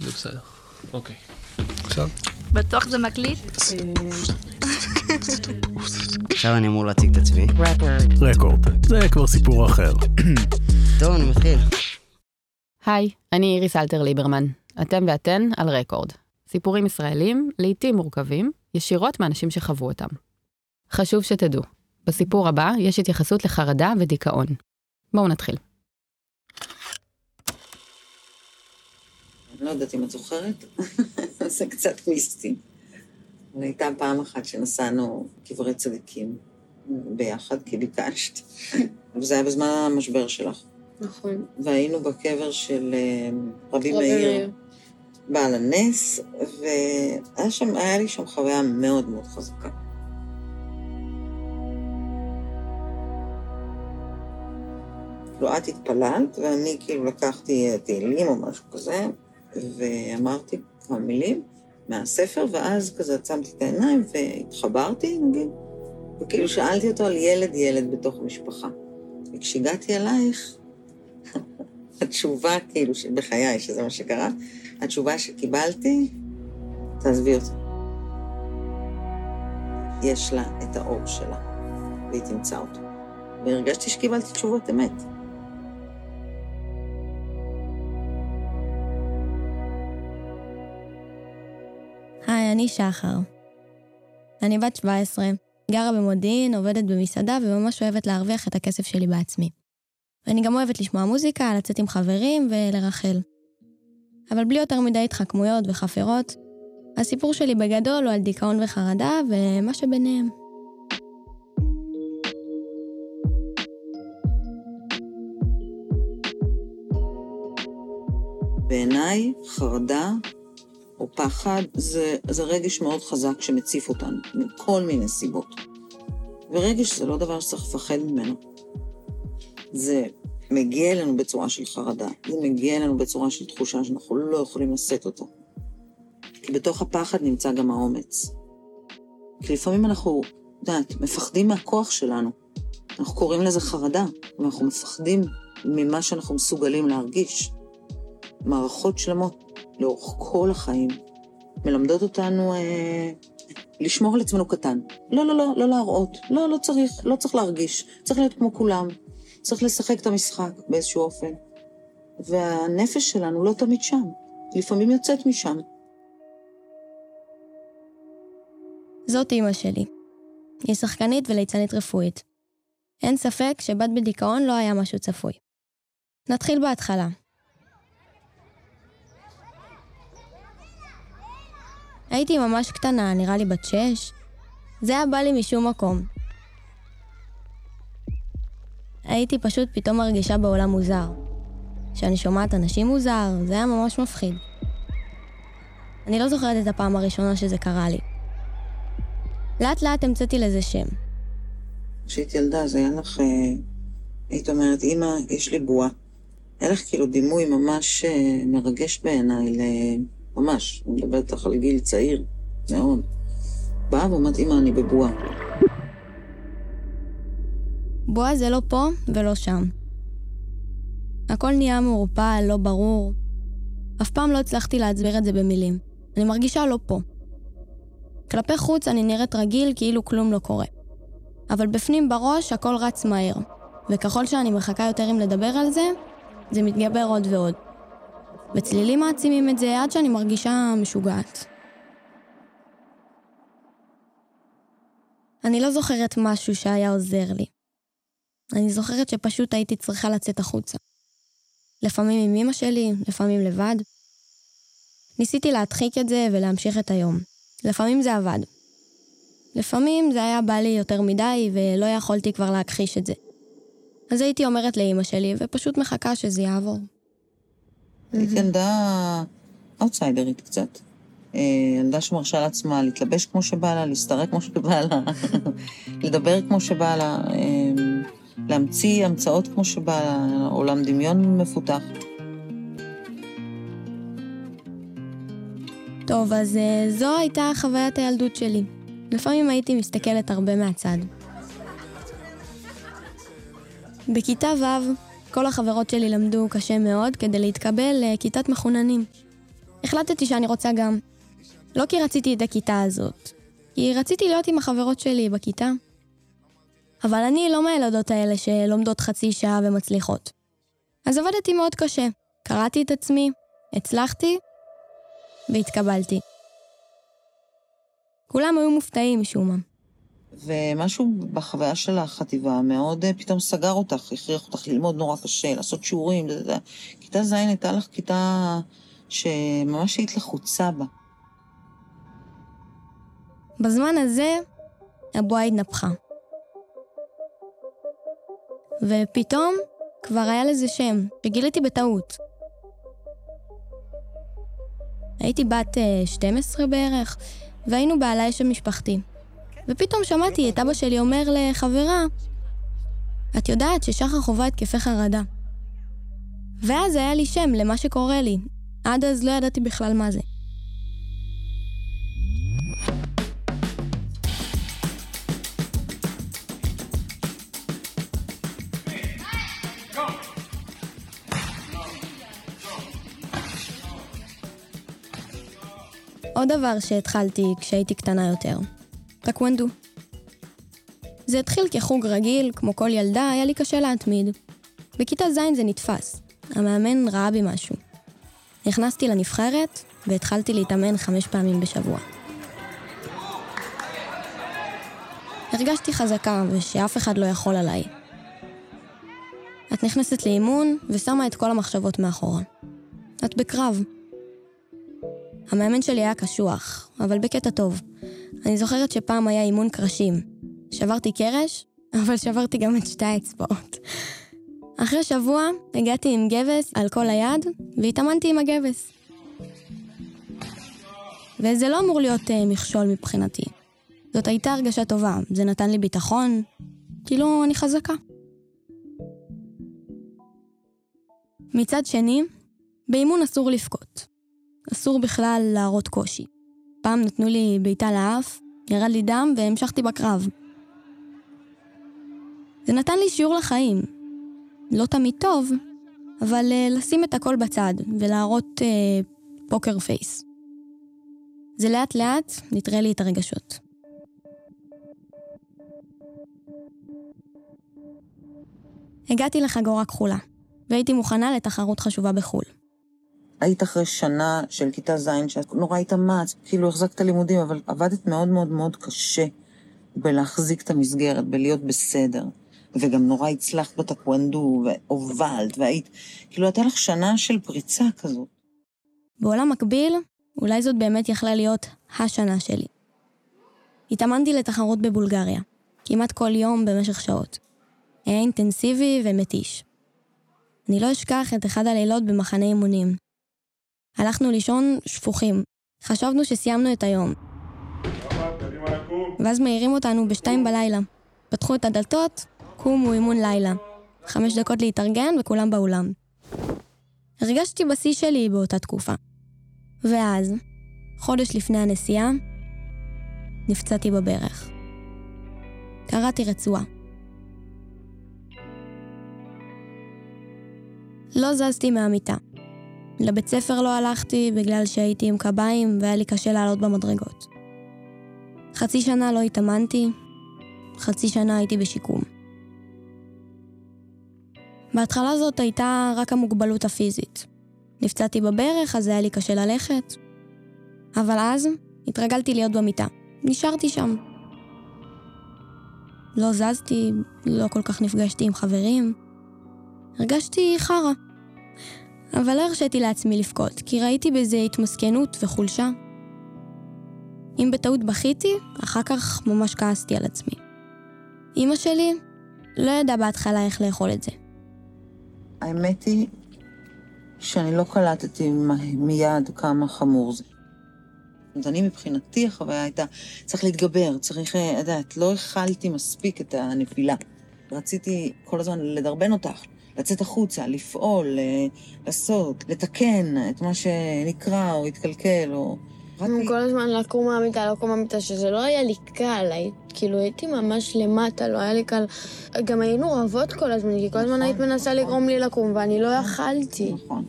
זה בסדר. אוקיי. עכשיו? בטוח זה מקליט? עכשיו אני אמור להציג את עצמי. רקורד. זה כבר סיפור אחר. טוב, אני מתחיל. היי, אני איריס אלתר ליברמן. אתם ואתן על רקורד. סיפורים ישראלים, לעיתים מורכבים, ישירות מאנשים שחוו אותם. חשוב שתדעו, בסיפור הבא יש התייחסות לחרדה ודיכאון. בואו נתחיל. לא יודעת אם את זוכרת, זה קצת מיסטי. אבל הייתה פעם אחת שנסענו קברי צדיקים ביחד, כי ביקשת, וזה היה בזמן המשבר שלך. נכון. והיינו בקבר של אה, רבי מאיר. בעל הנס, והיה שם, היה לי שם חוויה מאוד מאוד חזקה. כאילו, את התפללת, ואני כאילו לקחתי תהילים או משהו כזה, ואמרתי כמה מילים מהספר, ואז כזה עצמתי את העיניים והתחברתי, נגיד, וכאילו שאלתי אותו על ילד-ילד בתוך המשפחה. וכשהגעתי אלייך, התשובה, כאילו, בחיי, שזה מה שקרה, התשובה שקיבלתי, תעזבי אותי. יש לה את האור שלה, והיא תמצא אותו. והרגשתי שקיבלתי תשובות אמת. אני שחר. אני בת 17, גרה במודיעין, עובדת במסעדה וממש אוהבת להרוויח את הכסף שלי בעצמי. ואני גם אוהבת לשמוע מוזיקה, לצאת עם חברים ולרחל. אבל בלי יותר מדי התחכמויות וחפירות, הסיפור שלי בגדול הוא על דיכאון וחרדה ומה שביניהם. בעיניי, חרדה או פחד זה, זה רגש מאוד חזק שמציף אותנו, מכל מיני סיבות. ורגש זה לא דבר שצריך לפחד ממנו. זה מגיע אלינו בצורה של חרדה, זה מגיע אלינו בצורה של תחושה שאנחנו לא יכולים לשאת אותו. כי בתוך הפחד נמצא גם האומץ. כי לפעמים אנחנו, יודעת, מפחדים מהכוח שלנו. אנחנו קוראים לזה חרדה, ואנחנו מפחדים ממה שאנחנו מסוגלים להרגיש. מערכות שלמות לאורך כל החיים מלמדות אותנו אה, לשמור על עצמנו קטן. לא, לא, לא, לא להראות. לא, לא צריך, לא צריך להרגיש. צריך להיות כמו כולם. צריך לשחק את המשחק באיזשהו אופן. והנפש שלנו לא תמיד שם. לפעמים יוצאת משם. זאת אימא שלי. היא שחקנית וליצנית רפואית. אין ספק שבת בדיכאון לא היה משהו צפוי. נתחיל בהתחלה. הייתי ממש קטנה, נראה לי בת שש. זה היה בא לי משום מקום. הייתי פשוט פתאום מרגישה בעולם מוזר. כשאני שומעת אנשים מוזר, זה היה ממש מפחיד. אני לא זוכרת את הפעם הראשונה שזה קרה לי. לאט לאט המצאתי לזה שם. כשהייתי ילדה, זה היה לך, אה, היית אומרת, אמא, יש לי בועה. היה לך כאילו דימוי ממש אה, מרגש בעיניי, ממש, אני מדברת איתך על גיל צעיר, מאוד. באה ואומרת, אמא, אני בבועה. בועה זה לא פה ולא שם. הכל נהיה מעורפל, לא ברור. אף פעם לא הצלחתי להסביר את זה במילים. אני מרגישה לא פה. כלפי חוץ אני נראית רגיל כאילו כלום לא קורה. אבל בפנים בראש הכל רץ מהר. וככל שאני מחכה יותר עם לדבר על זה, זה מתגבר עוד ועוד. וצלילים מעצימים את זה עד שאני מרגישה משוגעת. אני לא זוכרת משהו שהיה עוזר לי. אני זוכרת שפשוט הייתי צריכה לצאת החוצה. לפעמים עם אמא שלי, לפעמים לבד. ניסיתי להדחיק את זה ולהמשיך את היום. לפעמים זה עבד. לפעמים זה היה בא לי יותר מדי ולא יכולתי כבר להכחיש את זה. אז הייתי אומרת לאמא שלי ופשוט מחכה שזה יעבור. הייתי ילדה אאוטסיידרית קצת. אה, ילדה שמרשה לעצמה להתלבש כמו שבא לה, להסתרק כמו שבא לה, לדבר כמו שבא לה, אה, להמציא המצאות כמו שבא לה, עולם דמיון מפותח. טוב, אז אה, זו הייתה חוויית הילדות שלי. לפעמים הייתי מסתכלת הרבה מהצד. בכיתה ו', כל החברות שלי למדו קשה מאוד כדי להתקבל לכיתת מחוננים. החלטתי שאני רוצה גם. לא כי רציתי את הכיתה הזאת, כי רציתי להיות עם החברות שלי בכיתה. אבל אני לא מהילדות האלה שלומדות חצי שעה ומצליחות. אז עבדתי מאוד קשה, קראתי את עצמי, הצלחתי והתקבלתי. כולם היו מופתעים משום מה. ומשהו בחוויה של החטיבה מאוד אה, פתאום סגר אותך, הכריח אותך ללמוד נורא קשה, לעשות שיעורים, זה, זה. כיתה ז' הייתה לך כיתה שממש היית לחוצה בה. בזמן הזה, הבועה התנפחה. ופתאום כבר היה לזה שם, שגיליתי בטעות. הייתי בת 12 אה, בערך, והיינו בעלה אשת משפחתי. ופתאום שמעתי את אבא שלי אומר לחברה, את יודעת ששחר חווה התקפי חרדה. ואז היה לי שם למה שקורה לי. עד אז לא ידעתי בכלל מה זה. עוד דבר שהתחלתי כשהייתי קטנה יותר, טקוונדו. זה התחיל כחוג רגיל, כמו כל ילדה, היה לי קשה להתמיד. בכיתה ז' זה נתפס. המאמן ראה בי משהו. נכנסתי לנבחרת, והתחלתי להתאמן חמש פעמים בשבוע. הרגשתי חזקה, ושאף אחד לא יכול עליי. את נכנסת לאימון, ושמה את כל המחשבות מאחורה. את בקרב. המאמן שלי היה קשוח, אבל בקטע טוב. אני זוכרת שפעם היה אימון קרשים. שברתי קרש, אבל שברתי גם את שתי האצבעות. אחרי שבוע הגעתי עם גבס על כל היד, והתאמנתי עם הגבס. וזה לא אמור להיות uh, מכשול מבחינתי. זאת הייתה הרגשה טובה, זה נתן לי ביטחון, כאילו אני חזקה. מצד שני, באימון אסור לבכות. אסור בכלל להראות קושי. פעם נתנו לי בעיטה לאף, ירד לי דם והמשכתי בקרב. זה נתן לי שיעור לחיים. לא תמיד טוב, אבל uh, לשים את הכל בצד ולהראות uh, פוקר פייס. זה לאט לאט נטרה לי את הרגשות. הגעתי לחגורה כחולה, והייתי מוכנה לתחרות חשובה בחו"ל. היית אחרי שנה של כיתה ז', שאת נורא התאמצת, כאילו החזקת לימודים, אבל עבדת מאוד מאוד מאוד קשה בלהחזיק את המסגרת, בלהיות בסדר. וגם נורא הצלחת בטקוונדו, והובלת, והיית... כאילו, הייתה לך שנה של פריצה כזאת. בעולם מקביל, אולי זאת באמת יכלה להיות השנה שלי. התאמנתי לתחרות בבולגריה, כמעט כל יום במשך שעות. היה אינטנסיבי ומתיש. אני לא אשכח את אחד הלילות במחנה אימונים, הלכנו לישון שפוכים. חשבנו שסיימנו את היום. ואז מעירים אותנו בשתיים בלילה. פתחו את הדלתות, קומו אימון לילה. חמש דקות להתארגן וכולם באולם. הרגשתי בשיא שלי באותה תקופה. ואז, חודש לפני הנסיעה, נפצעתי בברך. קראתי רצועה. לא זזתי מהמיטה. לבית ספר לא הלכתי בגלל שהייתי עם קביים והיה לי קשה לעלות במדרגות. חצי שנה לא התאמנתי, חצי שנה הייתי בשיקום. בהתחלה זאת הייתה רק המוגבלות הפיזית. נפצעתי בברך, אז היה לי קשה ללכת. אבל אז התרגלתי להיות במיטה. נשארתי שם. לא זזתי, לא כל כך נפגשתי עם חברים. הרגשתי חרא. אבל לא הרשיתי לעצמי לבכות, כי ראיתי בזה התמסכנות וחולשה. אם בטעות בכיתי, אחר כך ממש כעסתי על עצמי. אמא שלי לא ידעה בהתחלה איך לאכול את זה. האמת היא שאני לא קלטתי מיד כמה חמור זה. אז אני מבחינתי החוויה הייתה, צריך להתגבר, צריך, את יודעת, לא הכלתי מספיק את הנפילה. רציתי כל הזמן לדרבן אותך, לצאת החוצה, לפעול, אה, לעשות, לתקן את מה שנקרא או התקלקל, או... כל הזמן לקום מהמיטה, לקום מהמיטה, שזה לא היה לי קל. כאילו הייתי ממש למטה, לא היה לי קל. גם היינו רבות כל הזמן, כי כל הזמן נכון, היית מנסה נכון. לגרום לי לקום, ואני לא יכלתי. נכון.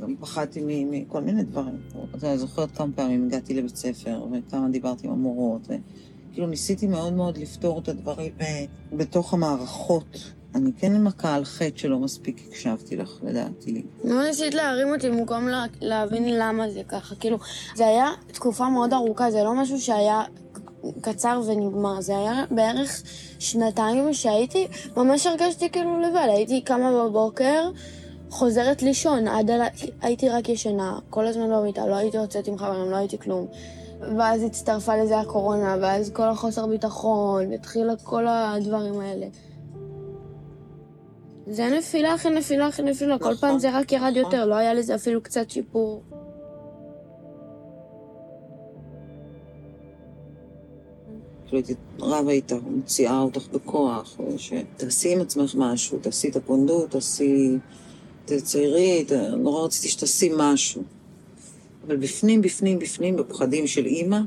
גם פחדתי מכל מיני דברים. אתה זוכרת כמה פעמים הגעתי לבית ספר, וכמה דיברתי עם המורות, וכאילו ניסיתי מאוד מאוד לפתור את הדברים בתוך המערכות. אני כן מכה על חטא שלא מספיק הקשבתי לך, לדעתי. לא ניסית להרים אותי במקום לה, להבין למה זה ככה. כאילו, זה היה תקופה מאוד ארוכה, זה לא משהו שהיה קצר ונגמר. זה היה בערך שנתיים שהייתי, ממש הרגשתי כאילו לבד. הייתי קמה בבוקר, חוזרת לישון, עד על... הייתי רק ישנה, כל הזמן במיטה, לא הייתי יוצאת עם חברים, לא הייתי כלום. ואז הצטרפה לזה הקורונה, ואז כל החוסר ביטחון, התחילה כל הדברים האלה. זה נפילה אחרי נפילה אחרי נפילה, כל פעם זה רק ירד יותר, לא היה לזה אפילו קצת שיפור. כאילו הייתי רבה איתה, מוציאה אותך בכוח, שתעשי עם עצמך משהו, תעשי את הפונדות, תעשי, תציירי, נורא רציתי שתעשי משהו. אבל בפנים, בפנים, בפנים, בפחדים של אימא,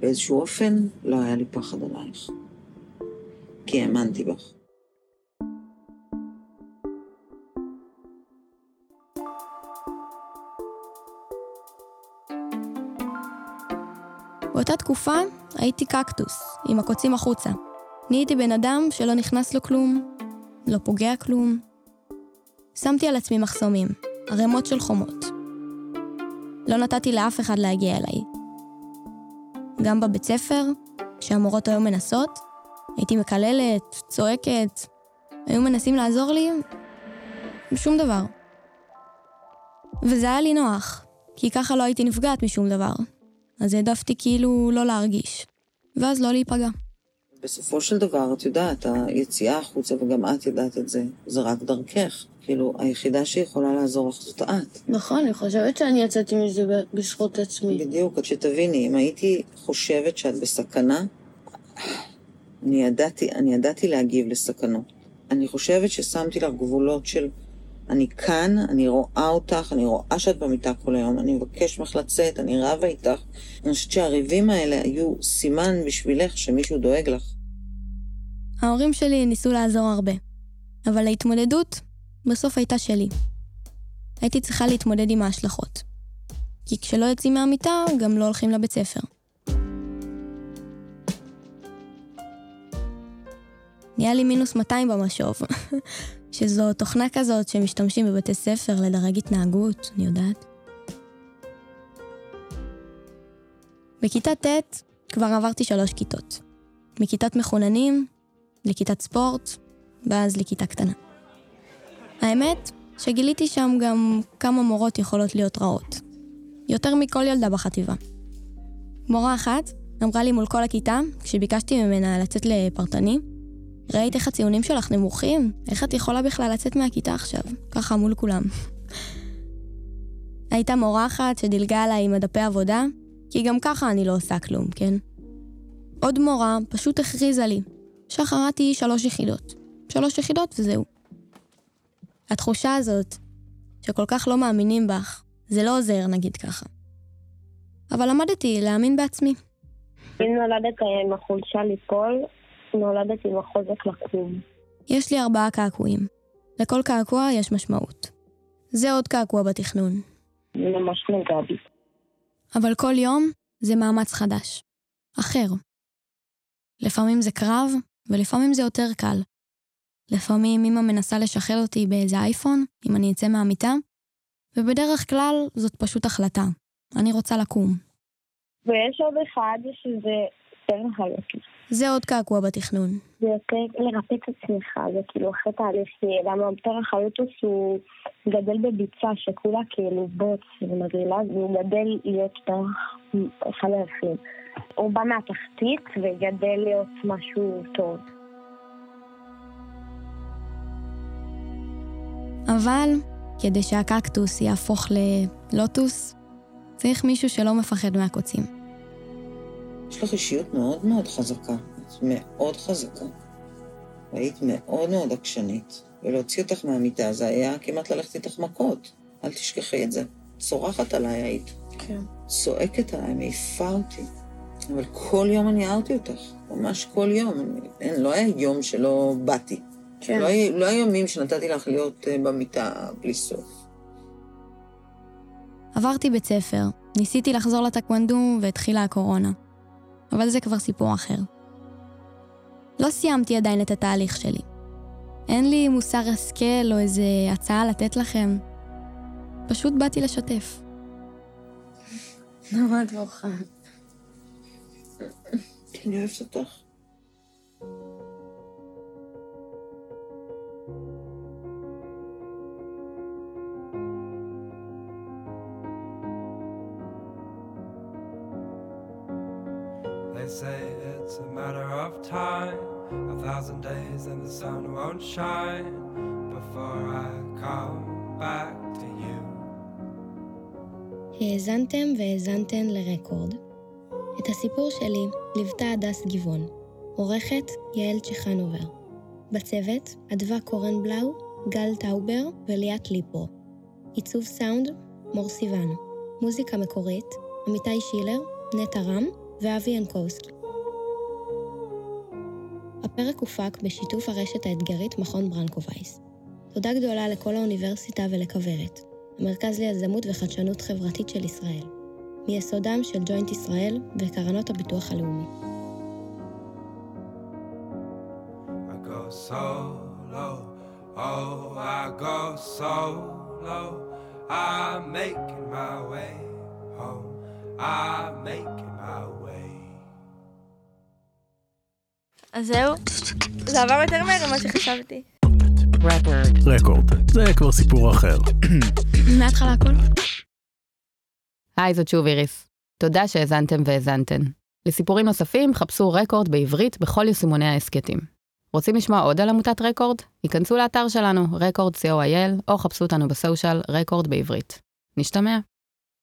באיזשהו אופן, לא היה לי פחד עלייך. כי האמנתי בך. באותה תקופה הייתי קקטוס, עם הקוצים החוצה. נהייתי בן אדם שלא נכנס לו כלום, לא פוגע כלום. שמתי על עצמי מחסומים, ערימות של חומות. לא נתתי לאף אחד להגיע אליי. גם בבית ספר, כשהמורות היו מנסות, הייתי מקללת, צועקת, היו מנסים לעזור לי, שום דבר. וזה היה לי נוח, כי ככה לא הייתי נפגעת משום דבר. אז העדפתי כאילו לא להרגיש, ואז לא להיפגע. בסופו של דבר, את יודעת, היציאה החוצה, וגם את יודעת את זה, זה רק דרכך. כאילו, היחידה שיכולה לעזור לך זאת את. נכון, אני חושבת שאני יצאתי מזה בזכות עצמי. בדיוק, עד שתביני, אם הייתי חושבת שאת בסכנה, אני ידעתי, אני ידעתי להגיב לסכנות. אני חושבת ששמתי לך גבולות של אני כאן, אני רואה אותך, אני רואה שאת במיטה כל היום, אני מבקש ממך לצאת, אני רבה איתך. אני חושבת שהריבים האלה היו סימן בשבילך שמישהו דואג לך. ההורים שלי ניסו לעזור הרבה, אבל ההתמודדות בסוף הייתה שלי. הייתי צריכה להתמודד עם ההשלכות. כי כשלא יוצאים מהמיטה, גם לא הולכים לבית ספר. נהיה לי מינוס 200 במשוב. שזו תוכנה כזאת שמשתמשים בבתי ספר לדרג התנהגות, אני יודעת. בכיתה ט' כבר עברתי שלוש כיתות. מכיתת מחוננים לכיתת ספורט, ואז לכיתה קטנה. האמת, שגיליתי שם גם כמה מורות יכולות להיות רעות. יותר מכל ילדה בחטיבה. מורה אחת אמרה לי מול כל הכיתה, כשביקשתי ממנה לצאת לפרטני, ראית איך הציונים שלך נמוכים? איך את יכולה בכלל לצאת מהכיתה עכשיו? ככה מול כולם. הייתה מורה אחת שדילגה עליי עם הדפי עבודה, כי גם ככה אני לא עושה כלום, כן? עוד מורה פשוט הכריזה לי שחררתי שלוש יחידות. שלוש יחידות וזהו. התחושה הזאת, שכל כך לא מאמינים בך, זה לא עוזר, נגיד ככה. אבל למדתי להאמין בעצמי. אם נולדת עם החולשה ליפול, נולדתי עם החוזק לקום. יש לי ארבעה קעקועים. לכל קעקוע יש משמעות. זה עוד קעקוע בתכנון. ממש נגע בי. אבל כל יום זה מאמץ חדש. אחר. לפעמים זה קרב, ולפעמים זה יותר קל. לפעמים אמא מנסה לשחרר אותי באיזה אייפון, אם אני אצא מהמיטה, ובדרך כלל זאת פשוט החלטה. אני רוצה לקום. ויש עוד אחד שזה יותר מחלק. זה עוד קעקוע בתכנון. זה יותר לרפא את עצמך, זה כאילו אחרי תהליך, למה פרח היוטוס הוא גדל בביצה שכולה כאילו בוץ ומגרילה, והוא גדל להיות פרח אחד היפים. הוא בא מהתחתית וגדל להיות משהו טוב. אבל כדי שהקקטוס יהפוך ללוטוס, צריך מישהו שלא מפחד מהקוצים. יש לך אישיות מאוד מאוד חזקה, את מאוד חזקה. והיית מאוד מאוד עקשנית, ולהוציא אותך מהמיטה זה היה כמעט ללכת איתך מכות. אל תשכחי את זה. צורחת עליי היית. כן. צועקת עליי, מעיפה אותי. אבל כל יום אני הערתי אותך, ממש כל יום. אין, לא היה יום שלא באתי. כן. לא, היה, לא היה ימים שנתתי לך להיות uh, במיטה בלי סוף. עברתי בית ספר, ניסיתי לחזור לטקוונדו והתחילה הקורונה. אבל זה כבר סיפור אחר. לא סיימתי עדיין את התהליך שלי. אין לי מוסר השכל או איזה הצעה לתת לכם. פשוט באתי לשתף. למה את בוכה? אני אוהבת אותך. They say it's a matter of time, a thousand days and the sun won't shine before I come back to you. האזנתם והאזנתן לרקורד. את הסיפור שלי ליוותה הדס גבעון, עורכת יעל צ'חנובר. בצוות אדווה קורנבלאו, גל טאובר וליאת ליפו. עיצוב סאונד מור סיוון. מוזיקה מקורית אמיתי שילר, נטע רם ואבי ינקובסקי. הפרק הופק בשיתוף הרשת האתגרית מכון ברנקו וייס. תודה גדולה לכל האוניברסיטה ולכוורת, המרכז ליזמות וחדשנות חברתית של ישראל, מיסודם של ג'וינט ישראל וקרנות הביטוח הלאומי. I go solo, oh. I'm making my way home. I'm making my way. אז זהו, זה עבר יותר מהר ממה שחשבתי. רקורד, זה כבר סיפור אחר. מההתחלה הכל? היי, זאת שוב איריס. תודה שהאזנתם והאזנתן. לסיפורים נוספים, חפשו רקורד בעברית בכל יישומוני ההסכתים. רוצים לשמוע עוד על עמותת רקורד? היכנסו לאתר שלנו, רקורד co.il, או חפשו אותנו בסושיאל רקורד בעברית. נשתמע.